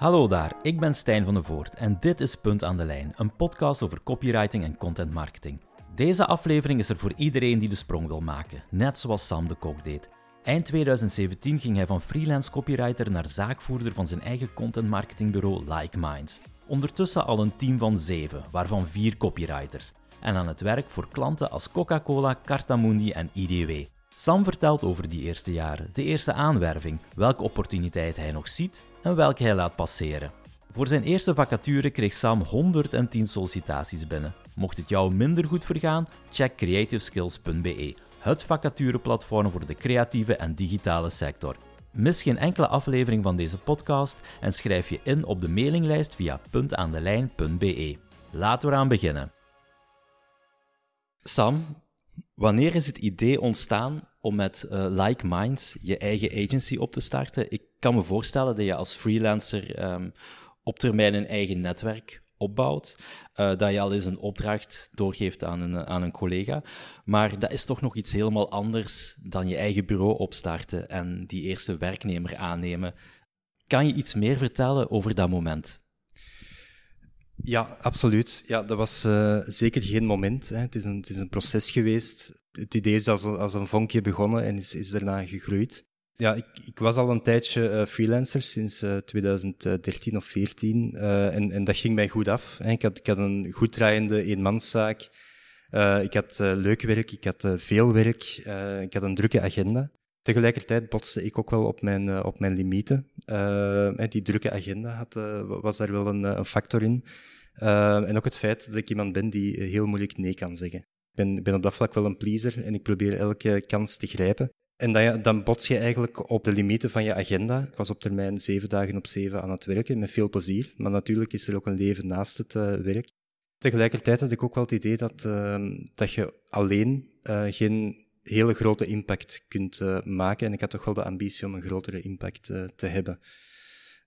Hallo daar, ik ben Stijn van de Voort en dit is Punt aan de Lijn, een podcast over copywriting en content marketing. Deze aflevering is er voor iedereen die de sprong wil maken, net zoals Sam de Kok deed. Eind 2017 ging hij van freelance copywriter naar zaakvoerder van zijn eigen content marketingbureau Like Minds. Ondertussen al een team van zeven, waarvan vier copywriters. En aan het werk voor klanten als Coca-Cola, Cartamundi en IDW. Sam vertelt over die eerste jaren, de eerste aanwerving, welke opportuniteit hij nog ziet en welke hij laat passeren. Voor zijn eerste vacature kreeg Sam 110 sollicitaties binnen. Mocht het jou minder goed vergaan, check creativeskills.be, het vacatureplatform voor de creatieve en digitale sector. Mis geen enkele aflevering van deze podcast en schrijf je in op de mailinglijst via puntaandelijn.be. Laten we eraan beginnen. Sam, wanneer is het idee ontstaan om met uh, Like Minds je eigen agency op te starten? Ik kan me voorstellen dat je als freelancer um, op termijn een eigen netwerk opbouwt, uh, dat je al eens een opdracht doorgeeft aan een, aan een collega. Maar dat is toch nog iets helemaal anders dan je eigen bureau opstarten en die eerste werknemer aannemen. Kan je iets meer vertellen over dat moment? Ja, absoluut. Ja, dat was uh, zeker geen moment. Hè. Het, is een, het is een proces geweest. Het idee is als, als een vonkje begonnen en is, is daarna gegroeid. Ja, ik, ik was al een tijdje uh, freelancer, sinds uh, 2013 of 2014. en, en dat ging mij goed af. Hè. Ik, had, ik had een goed draaiende eenmanszaak. ik had leuk werk, ik had veel werk, ik had een drukke agenda. Tegelijkertijd botste ik ook wel op mijn, op mijn limieten. die drukke agenda had, was daar wel een, een factor in. En ook het feit dat ik iemand ben die heel moeilijk nee kan zeggen. Ik ben, ben op dat vlak wel een pleaser en ik probeer elke kans te grijpen. En dan, dan bots je eigenlijk op de limieten van je agenda. Ik was op termijn zeven dagen op zeven aan het werken, met veel plezier. Maar natuurlijk is er ook een leven naast het werk. Tegelijkertijd had ik ook wel het idee dat, uh, dat je alleen geen hele grote impact kunt uh, maken. En ik had toch wel de ambitie om een grotere impact te hebben.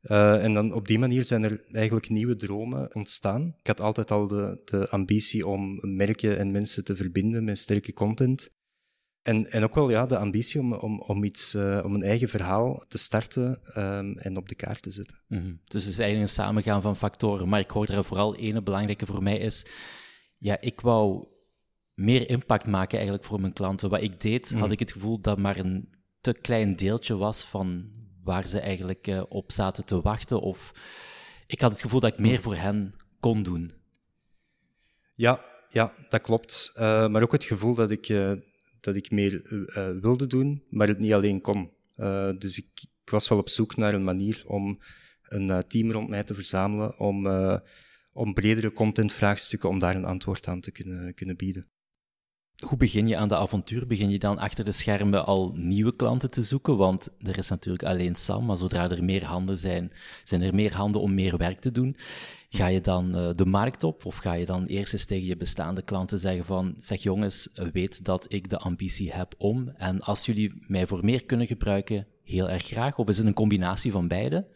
Uh, en dan op die manier zijn er eigenlijk nieuwe dromen ontstaan. Ik had altijd al de, de ambitie om merken en mensen te verbinden met sterke content. En, en ook wel ja, de ambitie om, om, om, iets, om een eigen verhaal te starten um, en op de kaart te zetten. -hmm. Dus het is eigenlijk een samengaan van factoren. Maar ik hoor er vooral één belangrijke voor mij is... Ja, ik wou meer impact maken eigenlijk voor mijn klanten. Wat ik deed, mm. had ik het gevoel dat maar een te klein deeltje was van waar ze eigenlijk uh, op zaten te wachten. Of ik had het gevoel dat ik meer voor hen kon doen. Ja, ja dat klopt. Uh, maar ook het gevoel dat ik, uh, dat ik meer wilde doen, maar het niet alleen kon. dus ik, ik, was wel op zoek naar een manier om een team rond mij te verzamelen, om, om bredere contentvraagstukken, om daar een antwoord aan te kunnen, kunnen bieden. Hoe begin je aan de avontuur? Begin je dan achter de schermen al nieuwe klanten te zoeken? Want er is natuurlijk alleen Sam, maar zodra er meer handen zijn, zijn er meer handen om meer werk te doen. Ga je dan uh, de markt op of ga je dan eerst eens tegen je bestaande klanten zeggen van zeg jongens, weet dat ik de ambitie heb om en als jullie mij voor meer kunnen gebruiken, heel erg graag. Of is het een combinatie van beide?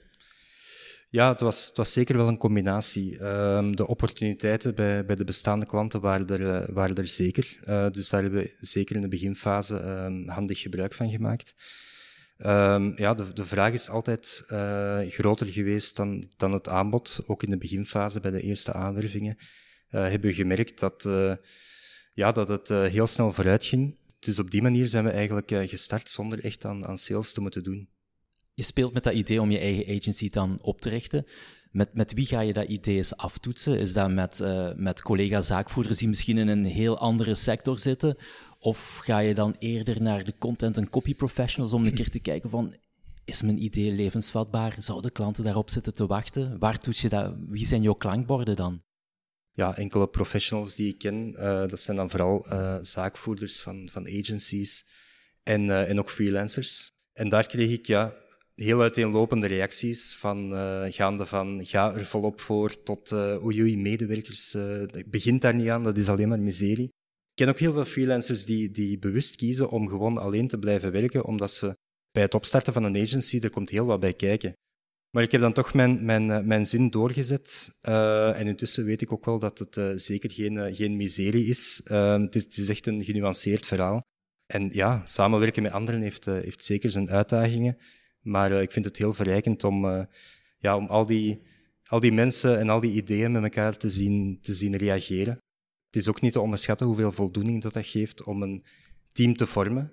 Ja, het was, het was zeker wel een combinatie. Um, de opportuniteiten bij, bij de bestaande klanten waren er, uh, waren er zeker. Uh, dus daar hebben we zeker in de beginfase um, handig gebruik van gemaakt. Um, ja, de, de vraag is altijd uh, groter geweest dan, dan het aanbod. Ook in de beginfase bij de eerste aanwervingen hebben we gemerkt dat, ja, dat het heel snel vooruit ging. Dus op die manier zijn we eigenlijk gestart zonder echt aan, aan sales te moeten doen je speelt met dat idee om je eigen agency dan op te richten. Met, met wie ga je dat idee eens aftoetsen? Is dat met, uh, met collega-zaakvoerders die misschien in een heel andere sector zitten? Of ga je dan eerder naar de content- en copy professionals om een keer te kijken van, is mijn idee levensvatbaar? Zouden klanten daarop zitten te wachten? Waar toets je dat? Wie zijn jouw klankborden dan? Ja, enkele professionals die ik ken, uh, dat zijn dan vooral uh, zaakvoerders van, van agencies en, en ook freelancers. En daar kreeg ik ja, heel uiteenlopende reacties, van, uh, gaande van ga er volop voor tot uh, oei medewerkers, uh, begint daar niet aan, dat is alleen maar miserie. Ik ken ook heel veel freelancers die, die bewust kiezen om gewoon alleen te blijven werken, omdat ze bij het opstarten van een agency, er komt heel wat bij kijken. Maar ik heb dan toch mijn, mijn, mijn zin doorgezet. En intussen weet ik ook wel dat het zeker geen, geen miserie is. Het is. Het is echt een genuanceerd verhaal. En ja, samenwerken met anderen heeft, heeft zeker zijn uitdagingen. Maar uh, ik vind het heel verrijkend om, uh, ja, om al die, al die mensen en al die ideeën met elkaar te zien, te zien reageren. Het is ook niet te onderschatten hoeveel voldoening dat, dat geeft om een team te vormen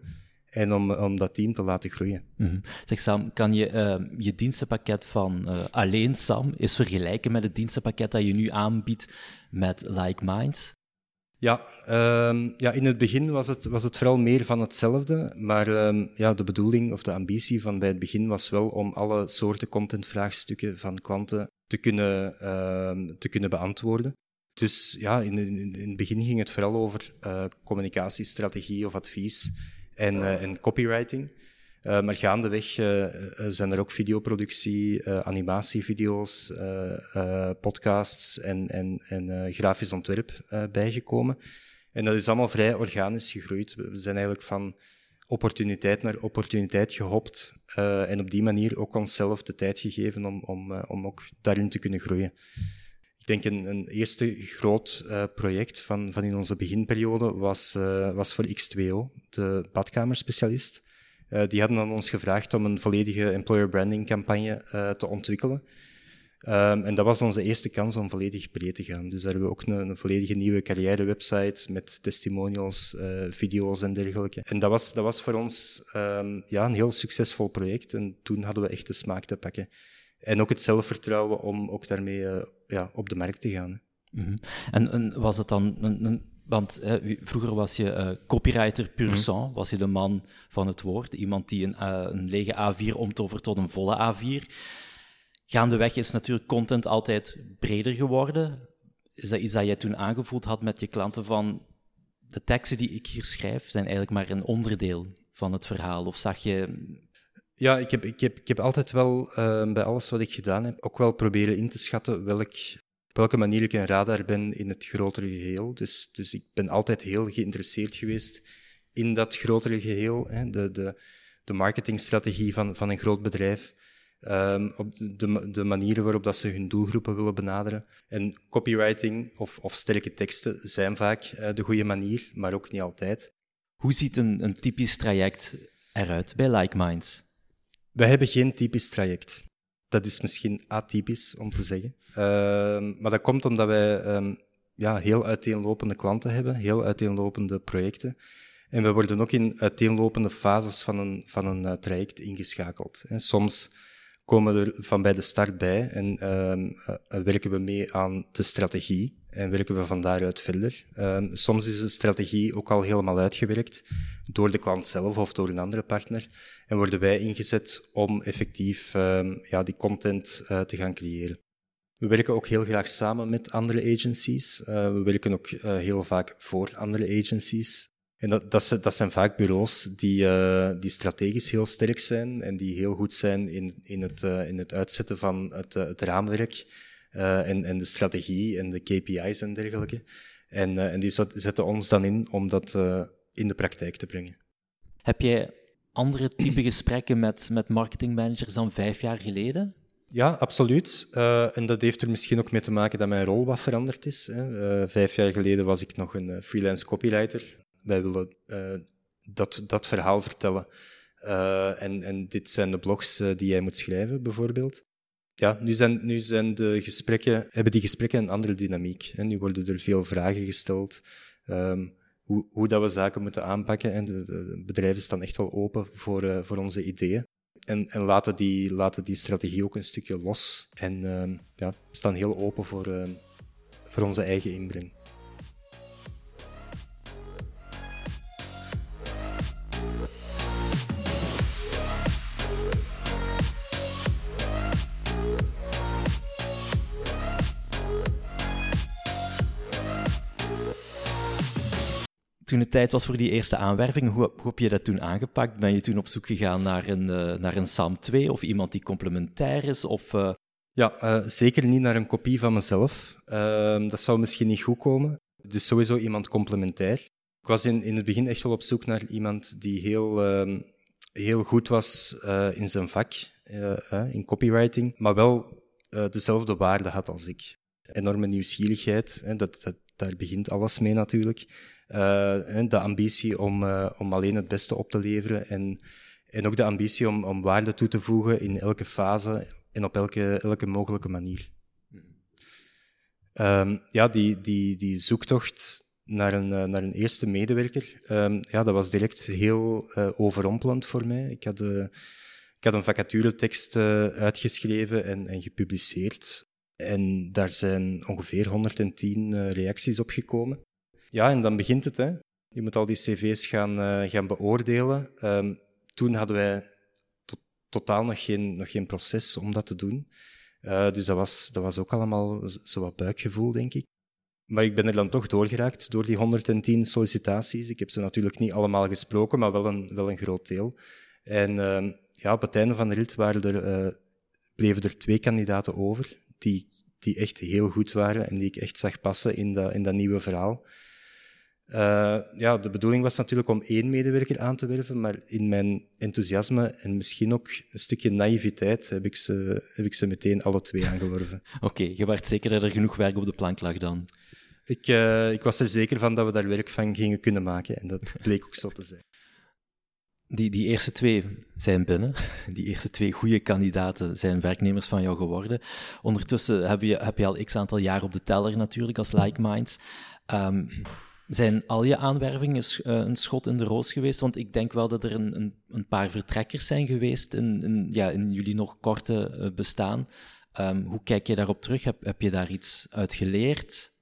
en om, om dat team te laten groeien. Mhm. Zeg Sam, kan je uh, je dienstenpakket van uh, alleen Sam eens vergelijken met het dienstenpakket dat je nu aanbiedt met Like Minds? Ja, um, ja, in het begin was het, was het vooral meer van hetzelfde. Maar um, ja, de bedoeling of de ambitie van bij het begin was wel om alle soorten contentvraagstukken van klanten te kunnen, uh, te kunnen beantwoorden. Dus ja, in, in, in, het begin ging het vooral over uh, communicatiestrategie of advies en, uh, en copywriting. Uh, maar gaandeweg uh, zijn er ook videoproductie, animatievideo's, podcasts en, en, en grafisch ontwerp bijgekomen. En dat is allemaal vrij organisch gegroeid. We zijn eigenlijk van opportuniteit naar opportuniteit gehopt en op die manier ook onszelf de tijd gegeven om, om, om ook daarin te kunnen groeien. Ik denk een, een eerste groot project van, van in onze beginperiode was, was voor X2O, de badkamerspecialist. Uh, die hadden aan ons gevraagd om een volledige employer branding campagne te ontwikkelen. Um, en dat was onze eerste kans om volledig breed te gaan. Dus daar hebben we ook een, een volledige nieuwe carrière-website met testimonials, video's en dergelijke. En dat was, dat was voor ons um, ja, een heel succesvol project. En toen hadden we echt de smaak te pakken. En ook het zelfvertrouwen om ook daarmee ja, op de markt te gaan. -hmm. en, en, was het dan een, een want hè, vroeger was je uh, copywriter pur mm sang, was je de man van het woord. Iemand die een, uh, een lege A4 omtovert tot een volle A4. Gaandeweg is natuurlijk content altijd breder geworden. Is dat iets dat jij toen aangevoeld had met je klanten van de teksten die ik hier schrijf zijn eigenlijk maar een onderdeel van het verhaal? Of zag je ja, ik heb, ik heb, ik heb altijd wel uh, bij alles wat ik gedaan heb, ook wel proberen in te schatten welk, op welke manier ik een radar ben in het grotere geheel. Dus, dus ik ben altijd heel geïnteresseerd geweest in dat grotere geheel, hè, de, de, de marketingstrategie van, van een groot bedrijf. Um, op de, de manieren waarop dat ze hun doelgroepen willen benaderen. En copywriting of, of sterke teksten zijn vaak uh, de goede manier, maar ook niet altijd. Hoe ziet een, een typisch traject eruit bij Like Minds? Wij hebben geen typisch traject. Dat is misschien atypisch om te zeggen. Uh, maar dat komt omdat wij um, ja, heel uiteenlopende klanten hebben, heel uiteenlopende projecten. En we worden ook in uiteenlopende fases van een, van een uh, traject ingeschakeld. Soms komen we er van bij de start bij en uh, werken we mee aan de strategie en werken we van daaruit verder. Um, soms is de strategie ook al helemaal uitgewerkt door de klant zelf of door een andere partner en worden wij ingezet om effectief um, ja, die content uh, te gaan creëren. We werken ook heel graag samen met andere agencies. Uh, we werken ook uh, heel vaak voor andere agencies. En dat, dat, dat zijn vaak bureaus die, die strategisch heel sterk zijn en die heel goed zijn in, in, het, in het uitzetten van het, het raamwerk en, en de strategie en de KPI's en dergelijke. En, en die zetten ons dan in om dat in de praktijk te brengen. Heb jij andere type gesprekken met, met marketingmanagers dan vijf jaar geleden? Ja, absoluut. Uh, en dat heeft er misschien ook mee te maken dat mijn rol wat veranderd is. Hè. Uh, vijf jaar geleden was ik nog een freelance copywriter wij willen uh, dat, dat verhaal vertellen. Uh, en, en dit zijn de blogs uh, die jij moet schrijven, bijvoorbeeld. Ja, nu zijn, nu zijn de gesprekken, hebben die gesprekken een andere dynamiek. Hè. Nu worden er veel vragen gesteld. Um, hoe, hoe dat we zaken moeten aanpakken. En de, bedrijven staan echt wel open voor, voor onze ideeën. En, en laten, die, laten die strategie ook een stukje los. En uh, ja, staan heel open voor, uh, voor onze eigen inbreng. Toen het tijd was voor die eerste aanwerving, hoe, heb je dat toen aangepakt? Ben je toen op zoek gegaan naar een, uh, naar een SAM 2 of iemand die complementair is? Of, uh... Ja, uh, zeker niet naar een kopie van mezelf. Ehm, dat zou misschien niet goed komen. Dus sowieso iemand complementair. Ik was in, in het begin echt wel op zoek naar iemand die heel, ehm, heel goed was in zijn vak, in copywriting, maar wel dezelfde waarde had als ik. Enorme nieuwsgierigheid, dat, dat, daar begint alles mee natuurlijk. Uh, de ambitie om, uh, om alleen het beste op te leveren en, en ook de ambitie om, om waarde toe te voegen in elke fase en op elke, elke mogelijke manier. Um, ja, die, die, die zoektocht naar een, uh, naar een eerste medewerker, um, ja, dat was direct heel uh, overrompelend voor mij. Ik had, uh, ik had een vacaturetekst uitgeschreven en, en gepubliceerd. En daar zijn ongeveer 110 reacties op gekomen. Ja, en dan begint het. Hè. Je moet al die cv's gaan, gaan beoordelen. Um, toen hadden wij to totaal nog geen, nog geen proces om dat te doen. Uh, dus dat was, dat was ook allemaal zo wat buikgevoel, denk ik. Maar ik ben er dan toch doorgeraakt door die 110 sollicitaties. Ik heb ze natuurlijk niet allemaal gesproken, maar wel een, wel een groot deel. En uh, ja, op het einde van de rit waren er, uh, bleven er twee kandidaten over die, die echt heel goed waren en die ik echt zag passen in dat, in dat nieuwe verhaal. Uh, ja, de bedoeling was natuurlijk om één medewerker aan te werven, maar in mijn enthousiasme en misschien ook een stukje naïviteit heb ik ze, heb ik ze meteen alle twee aangeworven. Oké, okay, je werd zeker dat er genoeg werk op de plank lag dan? Ik, uh, ik was er zeker van dat we daar werk van gingen kunnen maken en dat bleek ook zo te zijn. Die, die eerste twee zijn binnen. Die eerste twee goede kandidaten zijn werknemers van jou geworden. Ondertussen heb je, heb je al x aantal jaar op de teller natuurlijk als Like Minds. Um, zijn al je aanwervingen eh, een schot in de roos geweest? Want ik denk wel dat er een, een, een paar vertrekkers zijn geweest in, in, ja, in jullie nog korte eh, bestaan. Um, hoe kijk je daarop terug? Heb, heb je daar iets uit geleerd?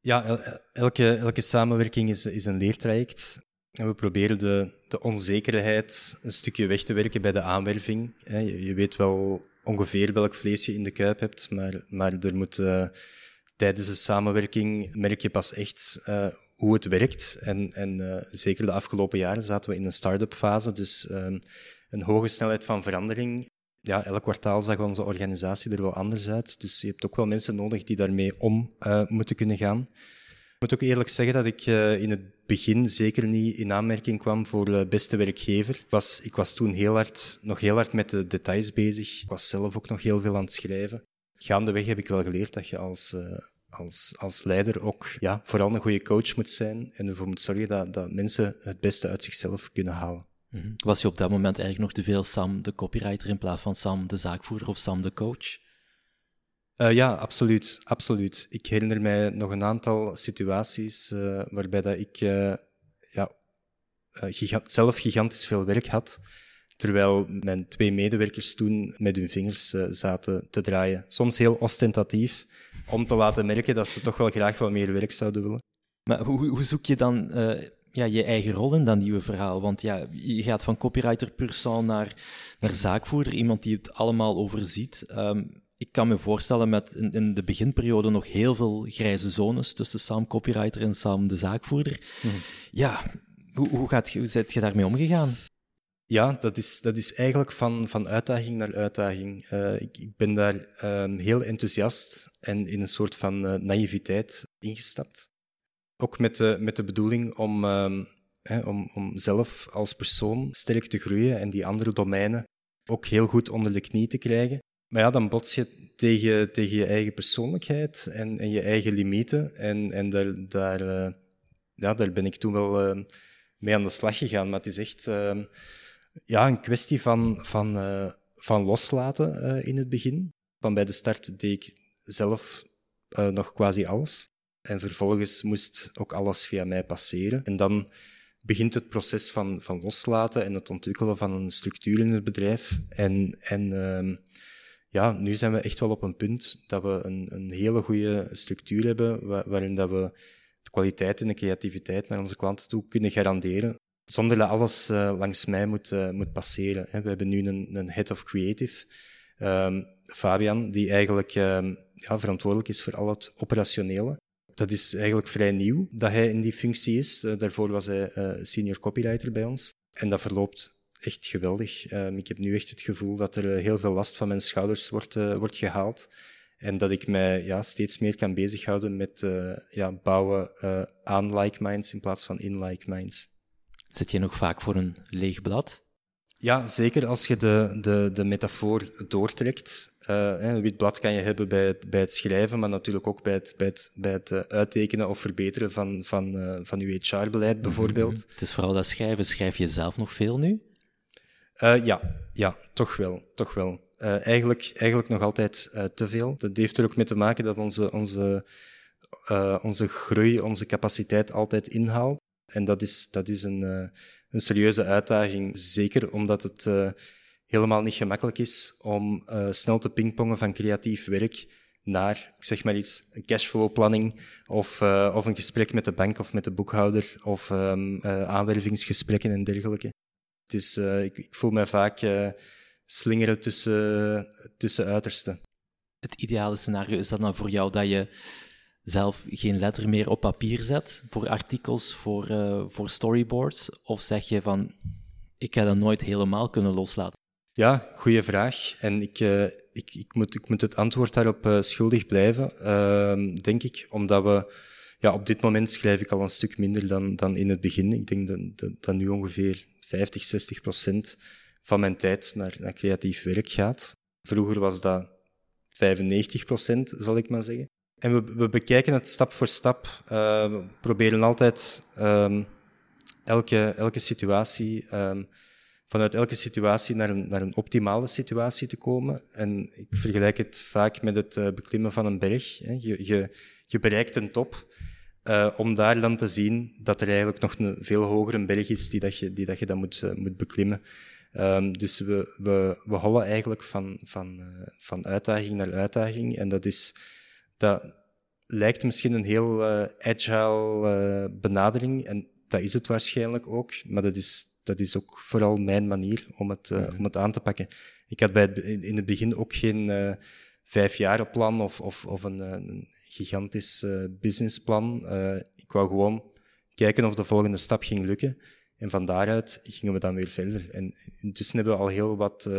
Ja, elke, elke samenwerking is, is een leertraject. En we proberen de, de onzekerheid een stukje weg te werken bij de aanwerving. Je, weet wel ongeveer welk vlees je in de kuip hebt, maar, maar er moet... Uh, tijdens de samenwerking merk je pas echt uh, hoe het werkt. En, en uh, zeker de afgelopen jaren zaten we in een start-up fase, dus um, een hoge snelheid van verandering. Ja, elk kwartaal zag onze organisatie er wel anders uit. Dus je hebt ook wel mensen nodig die daarmee om uh, moeten kunnen gaan. Ik moet ook eerlijk zeggen dat ik in het begin zeker niet in aanmerking kwam voor de beste werkgever. Ik was, ik was toen heel hard, nog heel hard met de details bezig. Ik was zelf ook nog heel veel aan het schrijven gaandeweg heb ik wel geleerd dat je als, uh, als, als leider ook ja, vooral een goede coach moet zijn en ervoor moet zorgen dat, dat mensen het beste uit zichzelf kunnen halen. Mhm. Was je op dat moment eigenlijk nog te veel Sam de copywriter in plaats van Sam de zaakvoerder of Sam de coach? Uh, ja, absoluut, absoluut. Ik herinner mij nog een aantal situaties uh, waarbij dat ik ja, gigant, zelf gigantisch veel werk had Terwijl mijn twee medewerkers toen met hun vingers uh, zaten te draaien. Soms heel ostentatief, om te laten merken dat ze toch wel graag wat meer werk zouden willen. Maar hoe, hoe zoek je dan uh, ja, je eigen rol in dat nieuwe verhaal? Want ja, je gaat van copywriter pur naar, naar zaakvoerder, iemand die het allemaal overziet. Um, ik kan me voorstellen met in, in, de beginperiode nog heel veel grijze zones tussen Sam copywriter en Sam de zaakvoerder. Mm Ja, hoe, hoe, gaat, hoe zit je daarmee omgegaan? Ja, dat is, dat is eigenlijk van, van uitdaging naar uitdaging. Uh, ik, ik, ben daar um, heel enthousiast en in een soort van uh, naïviteit ingestapt. Ook met de, met de bedoeling om, um, hè, om, om zelf als persoon sterk te groeien en die andere domeinen ook heel goed onder de knie te krijgen. Maar ja, dan bots je tegen, tegen je eigen persoonlijkheid en, en je eigen limieten. En, en daar, daar, uh, ja, daar ben ik toen wel mee aan de slag gegaan. Maar het is echt ehm, ja, een kwestie van, van, uh, van loslaten uh, in het begin. Van bij de start deed ik zelf uh, nog quasi alles. En vervolgens moest ook alles via mij passeren. En dan begint het proces van, van loslaten en het ontwikkelen van een structuur in het bedrijf. En, en uh, ja, nu zijn we echt wel op een punt dat we een, een hele goede structuur hebben, waarin dat we de kwaliteit en de creativiteit naar onze klanten toe kunnen garanderen zonder dat alles uh, langs mij moet, uh, moet passeren. Hè. We hebben nu een, een head of creative, um, Fabian, die eigenlijk um, ja, verantwoordelijk is voor al het operationele. Dat is eigenlijk vrij nieuw dat hij in die functie is. Uh, daarvoor was hij senior copywriter bij ons. En dat verloopt echt geweldig. Um, ik heb nu echt het gevoel dat er heel veel last van mijn schouders wordt, wordt gehaald. En dat ik mij ja, steeds meer kan bezighouden met ja, bouwen aan like minds in plaats van in like minds. Zit je nog vaak voor een leeg blad? Ja, zeker als je de, de, de metafoor doortrekt. Uh, een wit blad kan je hebben bij het, bij het schrijven, maar natuurlijk ook bij het, bij het, bij het uh, uittekenen of verbeteren van, van, uh, van uw HR-beleid bijvoorbeeld. Mm -hmm. Het is vooral dat schrijven. Schrijf je zelf nog veel nu? ja, ja, toch wel, toch wel. Eigenlijk, eigenlijk nog altijd te veel. Dat heeft er ook mee te maken dat onze, onze, onze groei, onze capaciteit altijd inhaalt. En dat is, dat is een, een serieuze uitdaging. Zeker omdat het helemaal niet gemakkelijk is om snel te pingpongen van creatief werk naar, ik zeg maar iets, een cashflow-planning of, of een gesprek met de bank of met de boekhouder of uh, aanwervingsgesprekken en dergelijke. Het is, ik, ik, voel mij vaak slingeren tussen, tussen uitersten. Het ideale scenario is dat dan voor jou dat je zelf geen letter meer op papier zet voor artikels, voor, voor storyboards? Of zeg je van, ik ga dat nooit helemaal kunnen loslaten? Ja, goede vraag. En ik, uh, ik, ik, moet, ik moet het antwoord daarop uh, schuldig blijven, uh, denk ik. Omdat we, ja, op dit moment schrijf ik al een stuk minder dan, dan in het begin. Ik denk dat nu ongeveer 50, 60 procent van mijn tijd naar, naar creatief werk gaat. Vroeger was dat 95 procent, zal ik maar zeggen. En we, we bekijken het stap voor stap. Uh, we proberen altijd um, elke, elke situatie um, vanuit elke situatie naar een, naar een optimale situatie te komen. En ik vergelijk het vaak met het uh, beklimmen van een berg. Hè. Je, je, je bereikt een top, uh, om daar dan te zien dat er eigenlijk nog een veel hogere berg is die dat je, die dat je dan moet, uh, moet beklimmen. Dus we, we, we hollen eigenlijk van, van, van uitdaging naar uitdaging. En dat is, dat lijkt misschien een heel agile benadering. En dat is het waarschijnlijk ook. Maar dat is dat is ook vooral mijn manier om het, uh, om het aan te pakken. Ik had bij het, in het begin ook geen uh, vijfjarenplan of, of, of een, eh, een gigantisch uh, businessplan. ik wou gewoon kijken of de volgende stap ging lukken. En van daaruit gingen we dan weer verder. En intussen hebben we al heel wat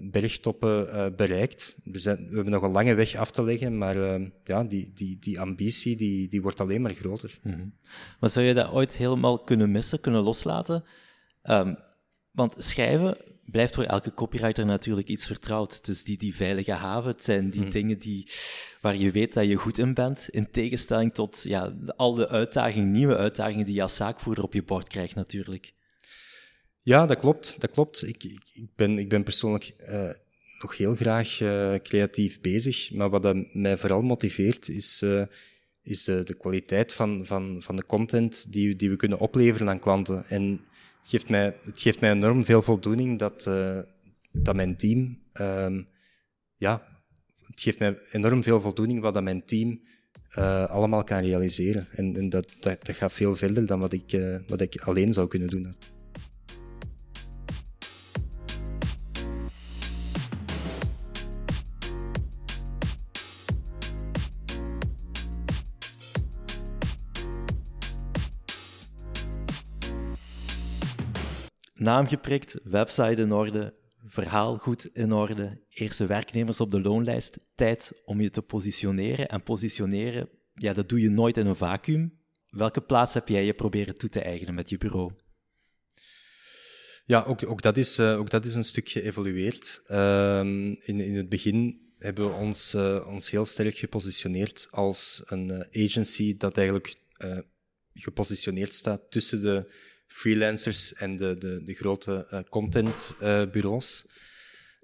bergtoppen bereikt. We, zijn, we, hebben nog een lange weg af te leggen, maar ja, die, die, die ambitie die, die wordt alleen maar groter. Mm Maar zou je dat ooit helemaal kunnen missen, kunnen loslaten? Um, want schrijven blijft voor elke copywriter natuurlijk iets vertrouwd. Het is die, die veilige haven, het zijn die hmm. dingen die, waar je weet dat je goed in bent, in tegenstelling tot ja, al de uitdagingen, nieuwe uitdagingen die je als zaakvoerder op je bord krijgt natuurlijk. Ja, dat klopt. Dat klopt. Ik, ik, ben, ik ben persoonlijk uh, nog heel graag uh, creatief bezig, maar wat mij vooral motiveert is, uh, is de, de kwaliteit van, van, van de content die, die we kunnen opleveren aan klanten. En geeft mij, het geeft mij enorm veel voldoening dat, dat mijn team, um, ja, het geeft mij enorm veel voldoening wat dat mijn team allemaal kan realiseren. En, en dat, dat, gaat veel verder dan wat ik, wat ik alleen zou kunnen doen. Naam geprikt, website in orde, verhaal goed in orde, eerste werknemers op de loonlijst. Tijd om je te positioneren. En positioneren, ja, dat doe je nooit in een vacuüm. Welke plaats heb jij je proberen toe te eigenen met je bureau? Ja, ook, ook, dat, is, uh, ook dat is een stuk geëvolueerd. Uh, in, in het begin hebben we ons, uh, ons heel sterk gepositioneerd als een uh, agency dat eigenlijk gepositioneerd staat tussen de freelancers en de, de, de grote uh, contentbureaus.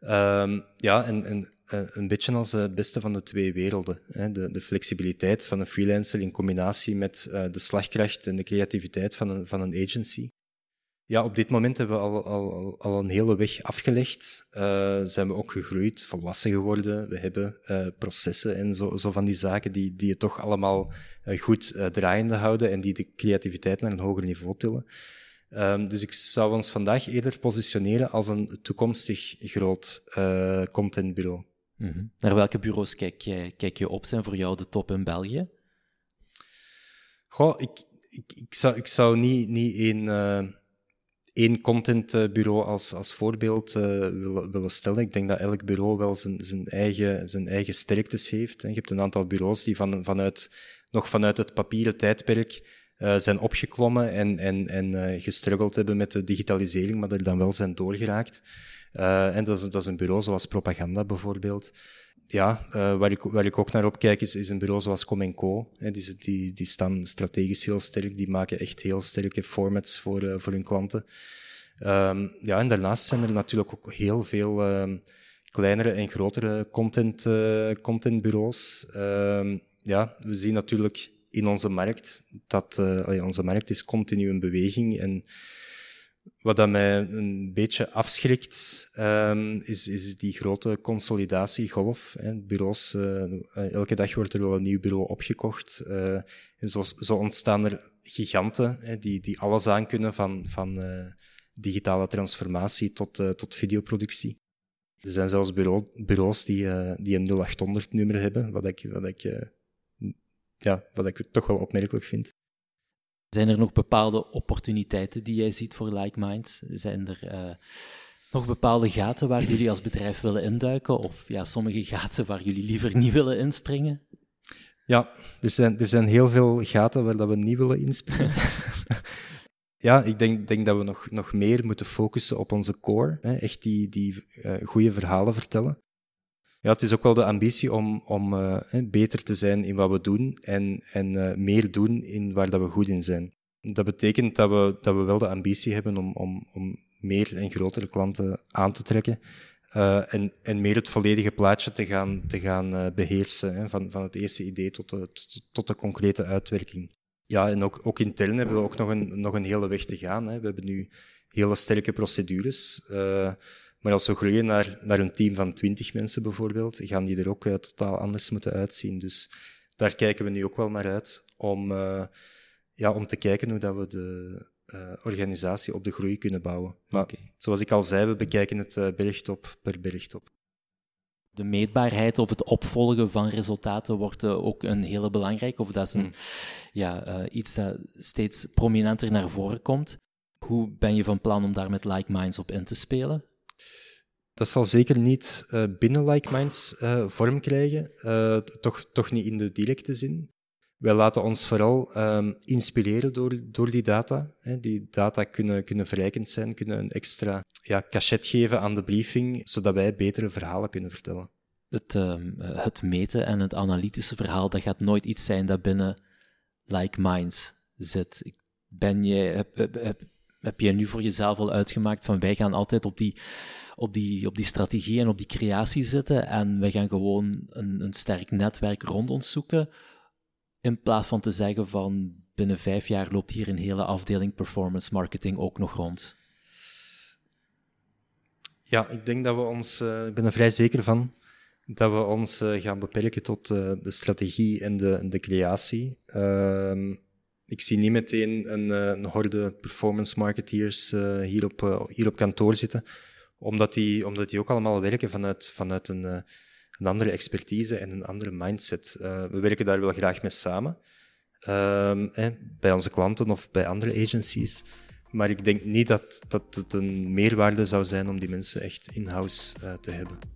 Uh, um, ja, en, en uh, een beetje als het beste van de twee werelden. Hè. De, de, flexibiliteit van een freelancer in combinatie met de slagkracht en de creativiteit van een, van een agency. Ja, op dit moment hebben we al, al, al een hele weg afgelegd. Uh, zijn we ook gegroeid, volwassen geworden. We hebben uh, processen en zo, zo van die zaken die, die het toch allemaal uh, goed draaiende houden en die de creativiteit naar een hoger niveau tillen. Um, dus ik zou ons vandaag eerder positioneren als een toekomstig groot contentbureau. Mm -hmm. Naar welke bureaus kijk je, kijk je op? Zijn voor jou de top in België? Goh, ik, ik, ik, zou, ik zou niet, niet één één contentbureau als, als voorbeeld uh, willen, stellen. Ik denk dat elk bureau wel zijn, zijn, eigen, zijn eigen sterktes heeft. Je hebt een aantal bureaus die van, vanuit, nog vanuit het papieren tijdperk uh, zijn opgeklommen en, en, en gestruggeld hebben met de digitalisering, maar er dan wel zijn doorgeraakt. en dat is, dat is een bureau zoals Propaganda bijvoorbeeld ja, uh, waar, ik, waar ik ook naar opkijk is, is een bureau zoals Comenco. Hè, die, die, die staan strategisch heel sterk, die maken echt heel sterke formats voor, uh, voor hun klanten. Um, ja, en daarnaast zijn er natuurlijk ook heel veel um, kleinere en grotere content, contentbureaus. Ehm, ja, we zien natuurlijk in onze markt dat onze markt is continu in beweging en wat dat mij een beetje afschrikt, um, is, is die grote consolidatiegolf. Hè. Bureaus, uh, elke dag wordt er wel een nieuw bureau opgekocht. Uh, en zo, zo, ontstaan er giganten hè, die, die alles aankunnen van, van uh, digitale transformatie tot, tot videoproductie. Er zijn zelfs bureau, bureaus die, die een 0800-nummer hebben, wat ik, wat, ik, ja, wat ik toch wel opmerkelijk vind. Zijn er nog bepaalde opportuniteiten die jij ziet voor Like Minds? Zijn er uh, nog bepaalde gaten waar jullie als bedrijf willen induiken? Of ja, sommige gaten waar jullie liever niet willen inspringen? Ja, er zijn, er zijn heel veel gaten waar dat we niet willen inspringen. ja, ik denk, denk dat we nog, nog meer moeten focussen op onze core. Hè, echt die, die uh, goede verhalen vertellen ja, het is ook wel de ambitie om, om uh, beter te zijn in wat we doen en, en uh, meer doen in waar dat we goed in zijn. Dat betekent dat we, dat we wel de ambitie hebben om, om, om meer en grotere klanten aan te trekken. Uh, en, en meer het volledige plaatje te gaan, te gaan beheersen, hè, van, van het eerste idee tot de, tot de concrete uitwerking. Ja, en ook, ook intern hebben we ook nog een, nog een hele weg te gaan. Hè. We hebben nu hele sterke procedures. Maar als we groeien naar, naar een team van twintig mensen bijvoorbeeld, gaan die er ook uh, totaal anders moeten uitzien. Dus daar kijken we nu ook wel naar uit, om, uh, ja, om te kijken hoe dat we de uh, organisatie op de groei kunnen bouwen. Maar okay. zoals ik al zei, we bekijken het bergtop per bergtop. De meetbaarheid of het opvolgen van resultaten wordt ook een hele belangrijke, of dat is een, hmm. ja, iets dat steeds prominenter naar voren komt. Hoe ben je van plan om daar met Like Minds op in te spelen? Dat zal zeker niet uh, binnen Like Minds uh, vorm krijgen, uh, toch, toch niet in de directe zin. Wij laten ons vooral um, inspireren door, door die data. Hè. Die data kunnen, kunnen verrijkend zijn, kunnen een extra ja, cachet geven aan de briefing, zodat wij betere verhalen kunnen vertellen. Het, ehm, het meten en het analytische verhaal, dat gaat nooit iets zijn dat binnen Like Minds zit. Ben je, heb je nu voor jezelf al uitgemaakt van wij gaan altijd op die op die, op die strategie en op die creatie zitten en we gaan gewoon een, een sterk netwerk rond ons zoeken, in plaats van te zeggen van binnen vijf jaar loopt hier een hele afdeling performance marketing ook nog rond. Ja, ik denk dat we ons, uh, ik ben er vrij zeker van, dat we ons uh, gaan beperken tot uh, de strategie en de, de creatie. Ehm, ik zie niet meteen een, een horde performance marketeers hier, op, hier op kantoor zitten omdat die, omdat die ook allemaal werken vanuit, vanuit een, een andere expertise en een andere mindset. We werken daar wel graag mee samen, uh, bij onze klanten of bij andere agencies. Maar ik denk niet dat, dat het een meerwaarde zou zijn om die mensen echt in-house te hebben.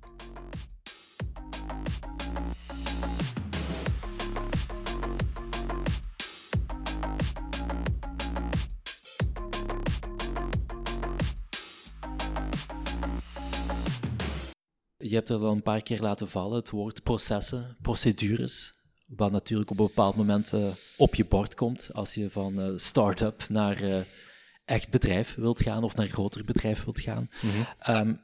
Je hebt er al een paar keer laten vallen, het woord processen, procedures, wat natuurlijk op een bepaald moment uh, op je bord komt als je van uh, start-up naar uh, echt bedrijf wilt gaan of naar groter bedrijf wilt gaan. Mm -hmm. um,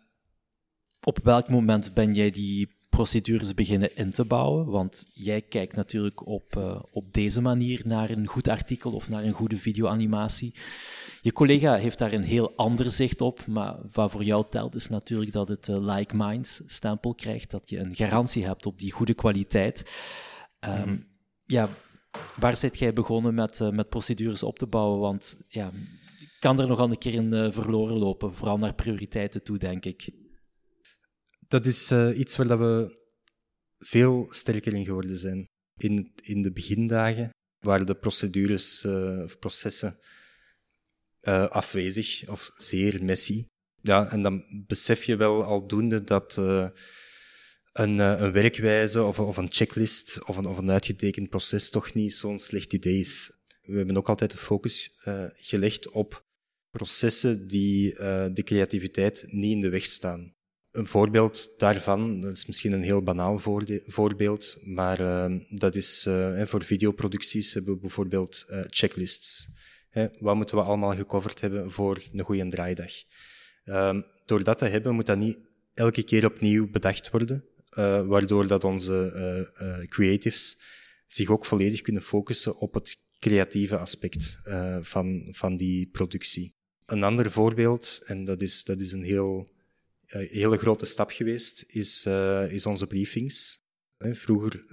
op welk moment ben jij die procedures beginnen in te bouwen? Want jij kijkt natuurlijk op, op deze manier naar een goed artikel of naar een goede videoanimatie. Je collega heeft daar een heel ander zicht op, maar wat voor jou telt is natuurlijk dat het uh, Like Minds stempel krijgt, dat je een garantie hebt op die goede kwaliteit. Um, Ja, waar zit jij begonnen met, uh, met procedures op te bouwen? Want ja, kan er nogal een keer in uh, verloren lopen, vooral naar prioriteiten toe, denk ik. Dat is iets waar dat we veel sterker in geworden zijn. In, in de begindagen waren de procedures of processen uh, afwezig of zeer messy. Ja, en dan besef je wel aldoende dat uh, een, uh, een, werkwijze of, of, een checklist of een, of een uitgetekend proces toch niet zo'n slecht idee is. We hebben ook altijd de focus gelegd op processen die de creativiteit niet in de weg staan. Een voorbeeld daarvan, dat is misschien een heel banaal voorbeeld, maar dat is voor videoproducties hebben we bijvoorbeeld checklists. Wat moeten we allemaal gecoverd hebben voor een goede draaidag? Um, door dat te hebben, moet dat niet elke keer opnieuw bedacht worden, waardoor dat onze creatives zich ook volledig kunnen focussen op het creatieve aspect van, van die productie. Een ander voorbeeld, en dat is, dat is een heel, hele grote stap geweest, is, is onze briefings. Vroeger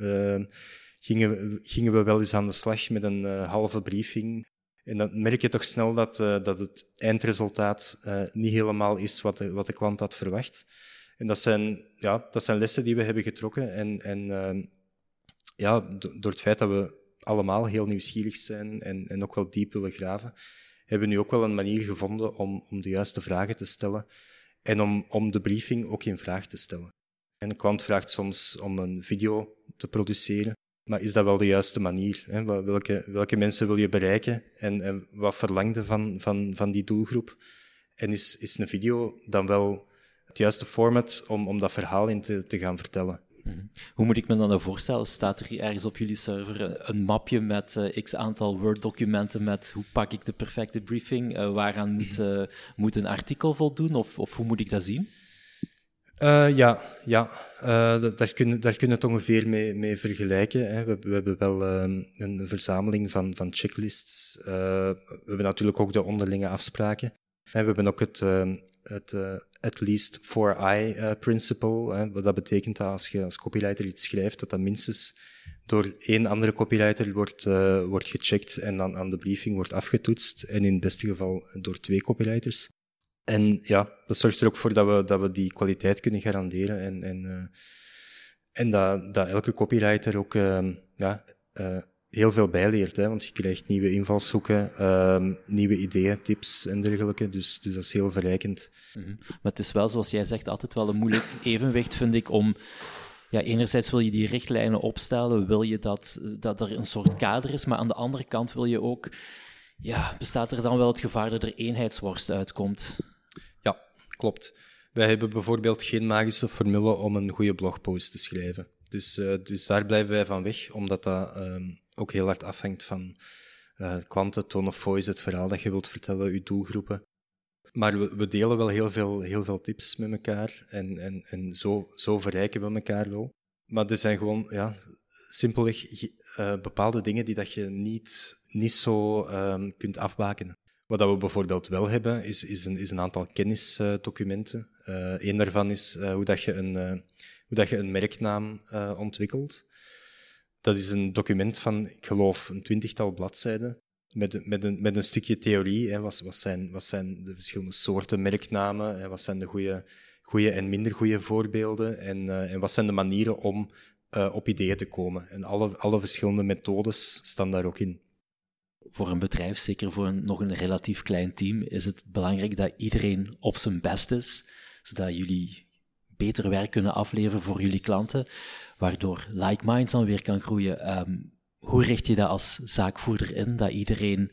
gingen gingen we wel eens aan de slag met een uh, halve briefing. En dan merk je toch snel dat, uh, dat het eindresultaat uh, niet helemaal is wat de, wat de klant had verwacht. En dat zijn, ja, dat zijn lessen die we hebben getrokken. En, en ehm, ja, door het feit dat we allemaal heel nieuwsgierig zijn en, en ook wel diep willen graven, hebben we nu ook wel een manier gevonden om, om de juiste vragen te stellen en om, om de briefing ook in vraag te stellen. En de klant vraagt soms om een video te produceren. Maar is dat wel de juiste manier? Hè? Welke, welke mensen wil je bereiken en, en wat verlangde van, van, van die doelgroep? En is, is een video dan wel het juiste format om, om dat verhaal in te, te gaan vertellen? Mhm. Hoe moet ik me dan voorstellen? Staat er ergens op jullie server een mapje met uh, x aantal Word-documenten met hoe pak ik de perfecte briefing? Uh, waaraan moet, uh, moet een artikel voldoen? Of, of hoe moet ik dat zien? Uh, ja, ja. Uh, daar, kunnen, daar kunnen we het ongeveer mee, mee vergelijken. Hè. We, we, hebben wel uh, een verzameling van, van checklists. Uh, we hebben natuurlijk ook de onderlinge afspraken. En we hebben ook het, ehm, het at least for I principle. Hè. Wat dat betekent dat als je als copywriter iets schrijft, dat dat minstens door één andere copywriter wordt, wordt gecheckt en dan aan de briefing wordt afgetoetst. En in het beste geval door twee copywriters. En ja, dat zorgt er ook voor dat we, dat we die kwaliteit kunnen garanderen en, en, uh, en dat, dat elke copywriter ook uh, ja, uh, heel veel bijleert. Hè, want je krijgt nieuwe invalshoeken, ehm, nieuwe ideeën, tips en dergelijke. Dus, dus dat is heel verrijkend. Mm -hmm. Maar het is wel, zoals jij zegt, altijd wel een moeilijk evenwicht, vind ik, om ja, enerzijds wil je die richtlijnen opstellen, wil je dat, dat er een soort kader is, maar aan de andere kant wil je ook, ja, bestaat er dan wel het gevaar dat er eenheidsworst uitkomt? Klopt. Wij hebben bijvoorbeeld geen magische formule om een goede blogpost te schrijven. Dus, uh, dus daar blijven wij van weg, omdat dat um, ook heel hard afhangt van uh, klanten, tone of voice, het verhaal dat je wilt vertellen, uw doelgroepen. Maar we, we, delen wel heel veel, heel veel tips met elkaar en, en, en zo, zo verrijken we elkaar wel. Maar er zijn gewoon ja, simpelweg uh, bepaalde dingen die dat je niet, niet zo um, kunt afbakenen. Wat we bijvoorbeeld wel hebben, is, is, een, is een aantal kennisdocumenten. Eén daarvan is uh, hoe, dat je een, uh, hoe dat je een merknaam ontwikkelt. Dat is een document van, ik geloof, een twintigtal bladzijden. Met, met, een, met een stukje theorie. Hè. Wat, wat, zijn, wat zijn de verschillende soorten merknamen? Wat zijn de goede, goede en minder goede voorbeelden? En, en wat zijn de manieren om op ideeën te komen? En alle, alle verschillende methodes staan daar ook in voor een bedrijf, zeker voor een, nog een relatief klein team, is het belangrijk dat iedereen op zijn best is, zodat jullie beter werk kunnen afleveren voor jullie klanten, waardoor Like Minds dan weer kan groeien. Um, hoe richt je dat als zaakvoerder in, dat iedereen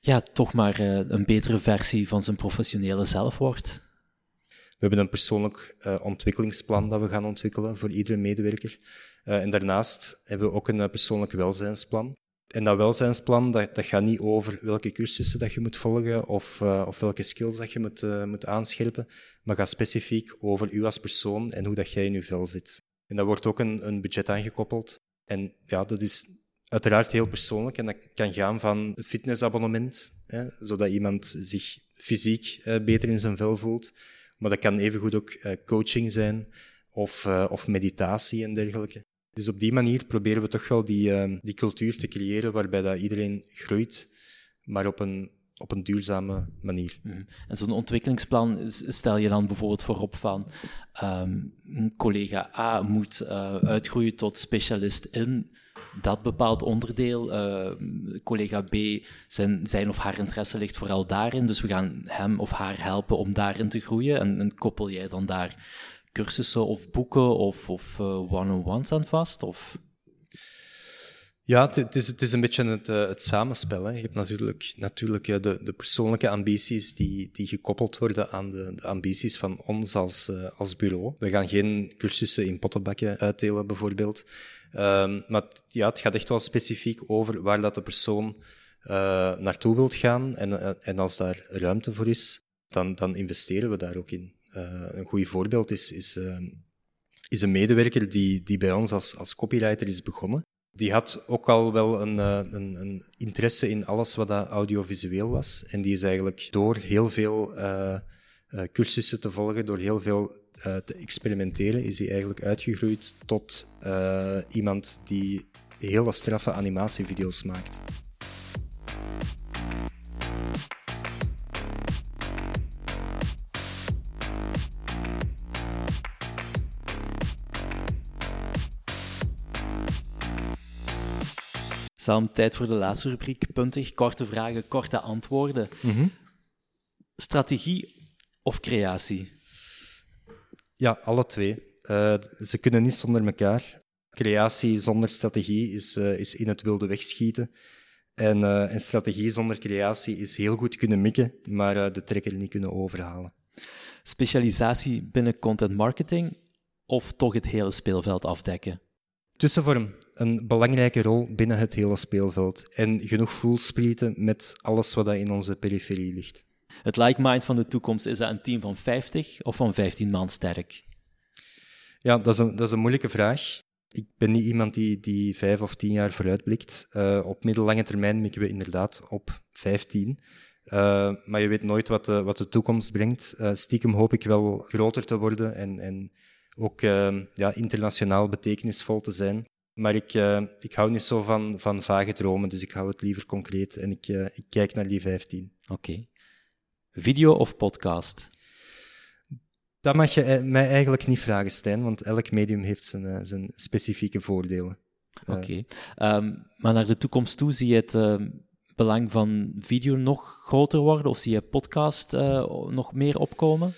ja, toch maar uh, een betere versie van zijn professionele zelf wordt? We hebben een persoonlijk uh, ontwikkelingsplan dat we gaan ontwikkelen voor iedere medewerker. Uh, en daarnaast hebben we ook een persoonlijk welzijnsplan. En dat welzijnsplan, dat, dat gaat niet over welke cursussen dat je moet volgen of, uh, of welke skills dat je moet, uh, moet aanscherpen, maar gaat specifiek over u als persoon en hoe dat jij in je vel zit. En daar wordt ook een, een budget aangekoppeld. En ja, dat is uiteraard heel persoonlijk en dat kan gaan van een fitnessabonnement, hè, zodat iemand zich fysiek uh, beter in zijn vel voelt. Maar dat kan evengoed ook coaching zijn of, of meditatie en dergelijke. Dus op die manier proberen we toch wel die, uh, die cultuur te creëren waarbij dat iedereen groeit, maar op een, op een duurzame manier. Mm. En zo'n ontwikkelingsplan stel je dan bijvoorbeeld voorop van um, collega A moet uh, uitgroeien tot specialist in dat bepaald onderdeel. Uh, collega B, zijn, zijn of haar interesse ligt vooral daarin, dus we gaan hem of haar helpen om daarin te groeien. En, en koppel jij dan daar cursussen of boeken of, of uh, one-on-ones aan vast? Of? Ja, het is, het is een beetje het, uh, het samenspel. Je hebt natuurlijk, natuurlijk uh, de, de persoonlijke ambities die, die gekoppeld worden aan de, ambities van ons als, uh, als bureau. We gaan geen cursussen in pottenbakken uitdelen, bijvoorbeeld. Um, maar ja, het gaat echt wel specifiek over waar dat de persoon naartoe wilt gaan. En, en als daar ruimte voor is, dan, dan investeren we daar ook in. Een goed voorbeeld is, is, is een medewerker die, die bij ons als, als copywriter is begonnen. Die had ook al wel een, een, een interesse in alles wat dat audiovisueel was. En die is eigenlijk door heel veel cursussen te volgen, door heel veel te experimenteren, is hij eigenlijk uitgegroeid tot iemand die hele straffe animatievideo's maakt. Sam, tijd voor de laatste rubriek. Puntig, korte vragen, korte antwoorden. Mm -hmm. Strategie of creatie? Ja, alle twee. Uh, ze kunnen niet zonder elkaar. Creatie zonder strategie is, uh, is in het wilde wegschieten. En, uh, en strategie zonder creatie is heel goed kunnen mikken, maar de trekker niet kunnen overhalen. Specialisatie binnen content marketing of toch het hele speelveld afdekken? Tussenvorm. Een belangrijke rol binnen het hele speelveld. En genoeg voelsprieten met alles wat in onze periferie ligt. Het like mind van de toekomst, is dat een team van 50 of van 15 man sterk? Ja, dat is een, dat is een moeilijke vraag. Ik ben niet iemand die, die vijf of tien jaar vooruitblikt. Uh, op middellange termijn mikken we inderdaad op 15. Uh, eh, maar je weet nooit wat de, wat de toekomst brengt. Uh, stiekem hoop ik wel groter te worden en, en ook ja, internationaal betekenisvol te zijn. Maar ik, ik hou niet zo van, van vage dromen, dus ik hou het liever concreet en ik, ik kijk naar die 15. Oké. Video of podcast? Dat mag je eh, mij eigenlijk niet vragen, Stijn, want elk medium heeft zijn, eh, zijn specifieke voordelen. Eh, Oké. Ehm, maar naar de toekomst toe, zie je het ehm, belang van video nog groter worden? Of zie je podcast nog meer opkomen?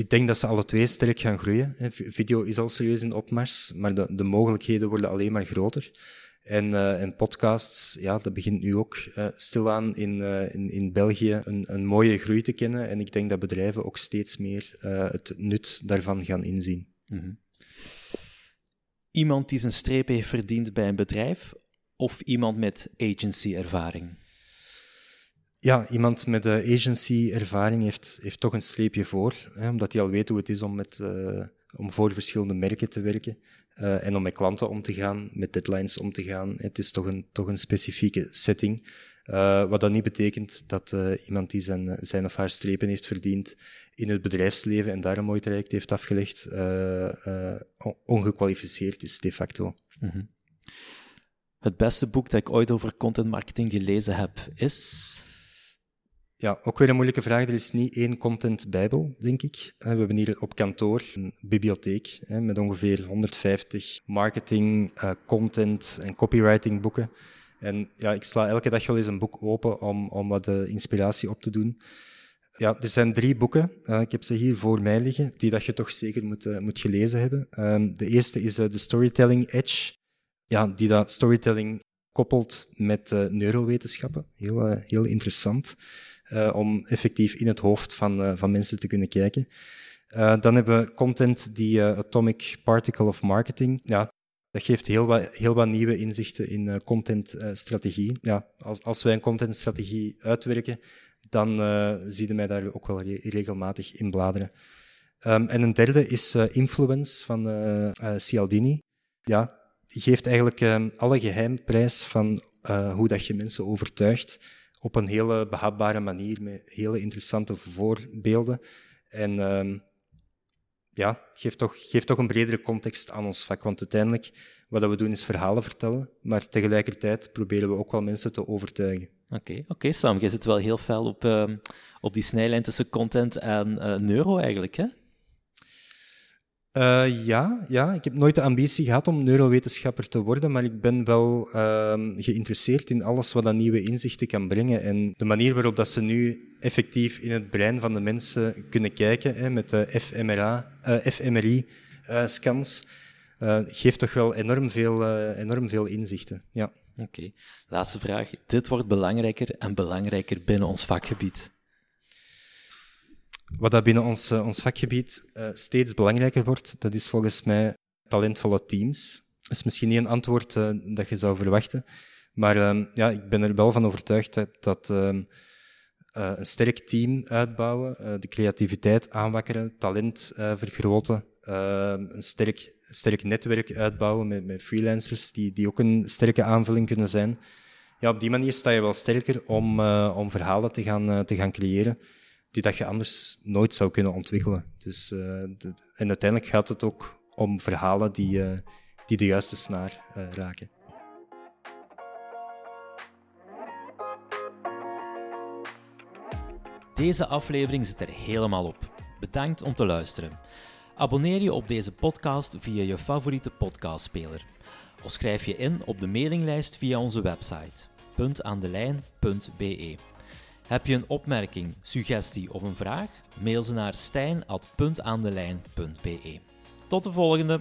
Ik denk dat ze alle twee sterk gaan groeien. Video is al serieus in opmars, maar de, de mogelijkheden worden alleen maar groter. En, uh, en podcasts, ja, dat begint nu ook uh, stilaan in, uh, in, in België een, een mooie groei te kennen. En ik denk dat bedrijven ook steeds meer het nut daarvan gaan inzien. -hmm. Iemand die zijn streep heeft verdiend bij een bedrijf of iemand met agency-ervaring? Ja, iemand met agency-ervaring heeft, heeft toch een streepje voor, hè, omdat hij al weet hoe het is om, met, om voor verschillende merken te werken. Uh, en om met klanten om te gaan, met deadlines om te gaan. Het is toch een, toch een specifieke setting. Uh, wat dat niet betekent dat iemand die zijn, zijn of haar strepen heeft verdiend in het bedrijfsleven en daar een mooi traject heeft afgelegd, ongekwalificeerd is de facto. -hmm. Het beste boek dat ik ooit over content marketing gelezen heb is. Ja, ook weer een moeilijke vraag. Er is niet één content bijbel, denk ik. We hebben hier op kantoor een bibliotheek met ongeveer 150 marketing, eh, content en copywriting boeken. En ja, ik sla elke dag wel eens een boek open om, om wat de inspiratie op te doen. Ja, er zijn drie boeken. Ik heb ze hier voor mij liggen, die dat je toch zeker moet, moet gelezen hebben. Um, de eerste is de Storytelling Edge, ja, die dat storytelling koppelt met neurowetenschappen. Heel, heel interessant uh, om effectief in het hoofd van, uh, van mensen te kunnen kijken. Uh, dan hebben we content die Atomic Particle of Marketing. Ja, dat geeft heel wat, heel wat nieuwe inzichten in contentstrategie. ja, als, als wij een contentstrategie uitwerken, dan zie je mij daar ook wel regelmatig in bladeren. Um, en een derde is Influence van Cialdini. Ja, geeft eigenlijk ehm, alle geheimprijs van hoe dat je mensen overtuigt op een hele behapbare manier met hele interessante voorbeelden. En uh, ja, geeft toch, geeft toch een bredere context aan ons vak. Want uiteindelijk, wat we doen is verhalen vertellen, maar tegelijkertijd proberen we ook wel mensen te overtuigen. Oké, oké Sam, jij zit wel heel fel op, uh, op die snijlijn tussen content en uh, neuro eigenlijk, hè? Uh, ja, ja, ik heb nooit de ambitie gehad om neurowetenschapper te worden, maar ik ben wel uh, geïnteresseerd in alles wat dat nieuwe inzichten kan brengen. En de manier waarop dat ze nu effectief in het brein van de mensen kunnen kijken, hè, met de fMRI-scans, eh, geeft toch wel enorm veel, enorm veel inzichten. Ja. Oké, laatste vraag. Dit wordt belangrijker en belangrijker binnen ons vakgebied. Wat dat binnen ons, uh, ons vakgebied uh, steeds belangrijker wordt, dat is volgens mij talentvolle teams. Dat is misschien niet een antwoord uh, dat je zou verwachten, maar ehm, ja, ik ben er wel van overtuigd dat, dat ehm, een sterk team uitbouwen, de creativiteit aanwakkeren, talent vergroten, een sterk, sterk netwerk uitbouwen met, met freelancers die, die ook een sterke aanvulling kunnen zijn. Ja, op die manier sta je wel sterker om, om verhalen te gaan, te gaan creëren die dat je anders nooit zou kunnen ontwikkelen. Dus, de, en uiteindelijk gaat het ook om verhalen die, die de juiste snaar raken. Deze aflevering zit er helemaal op. Bedankt om te luisteren. Abonneer je op deze podcast via je favoriete podcastspeler. Of schrijf je in op de mailinglijst via onze website puntaandelijn.be. Heb je een opmerking, suggestie of een vraag? Mail ze naar stijn.puntaandelijn.be. Tot de volgende!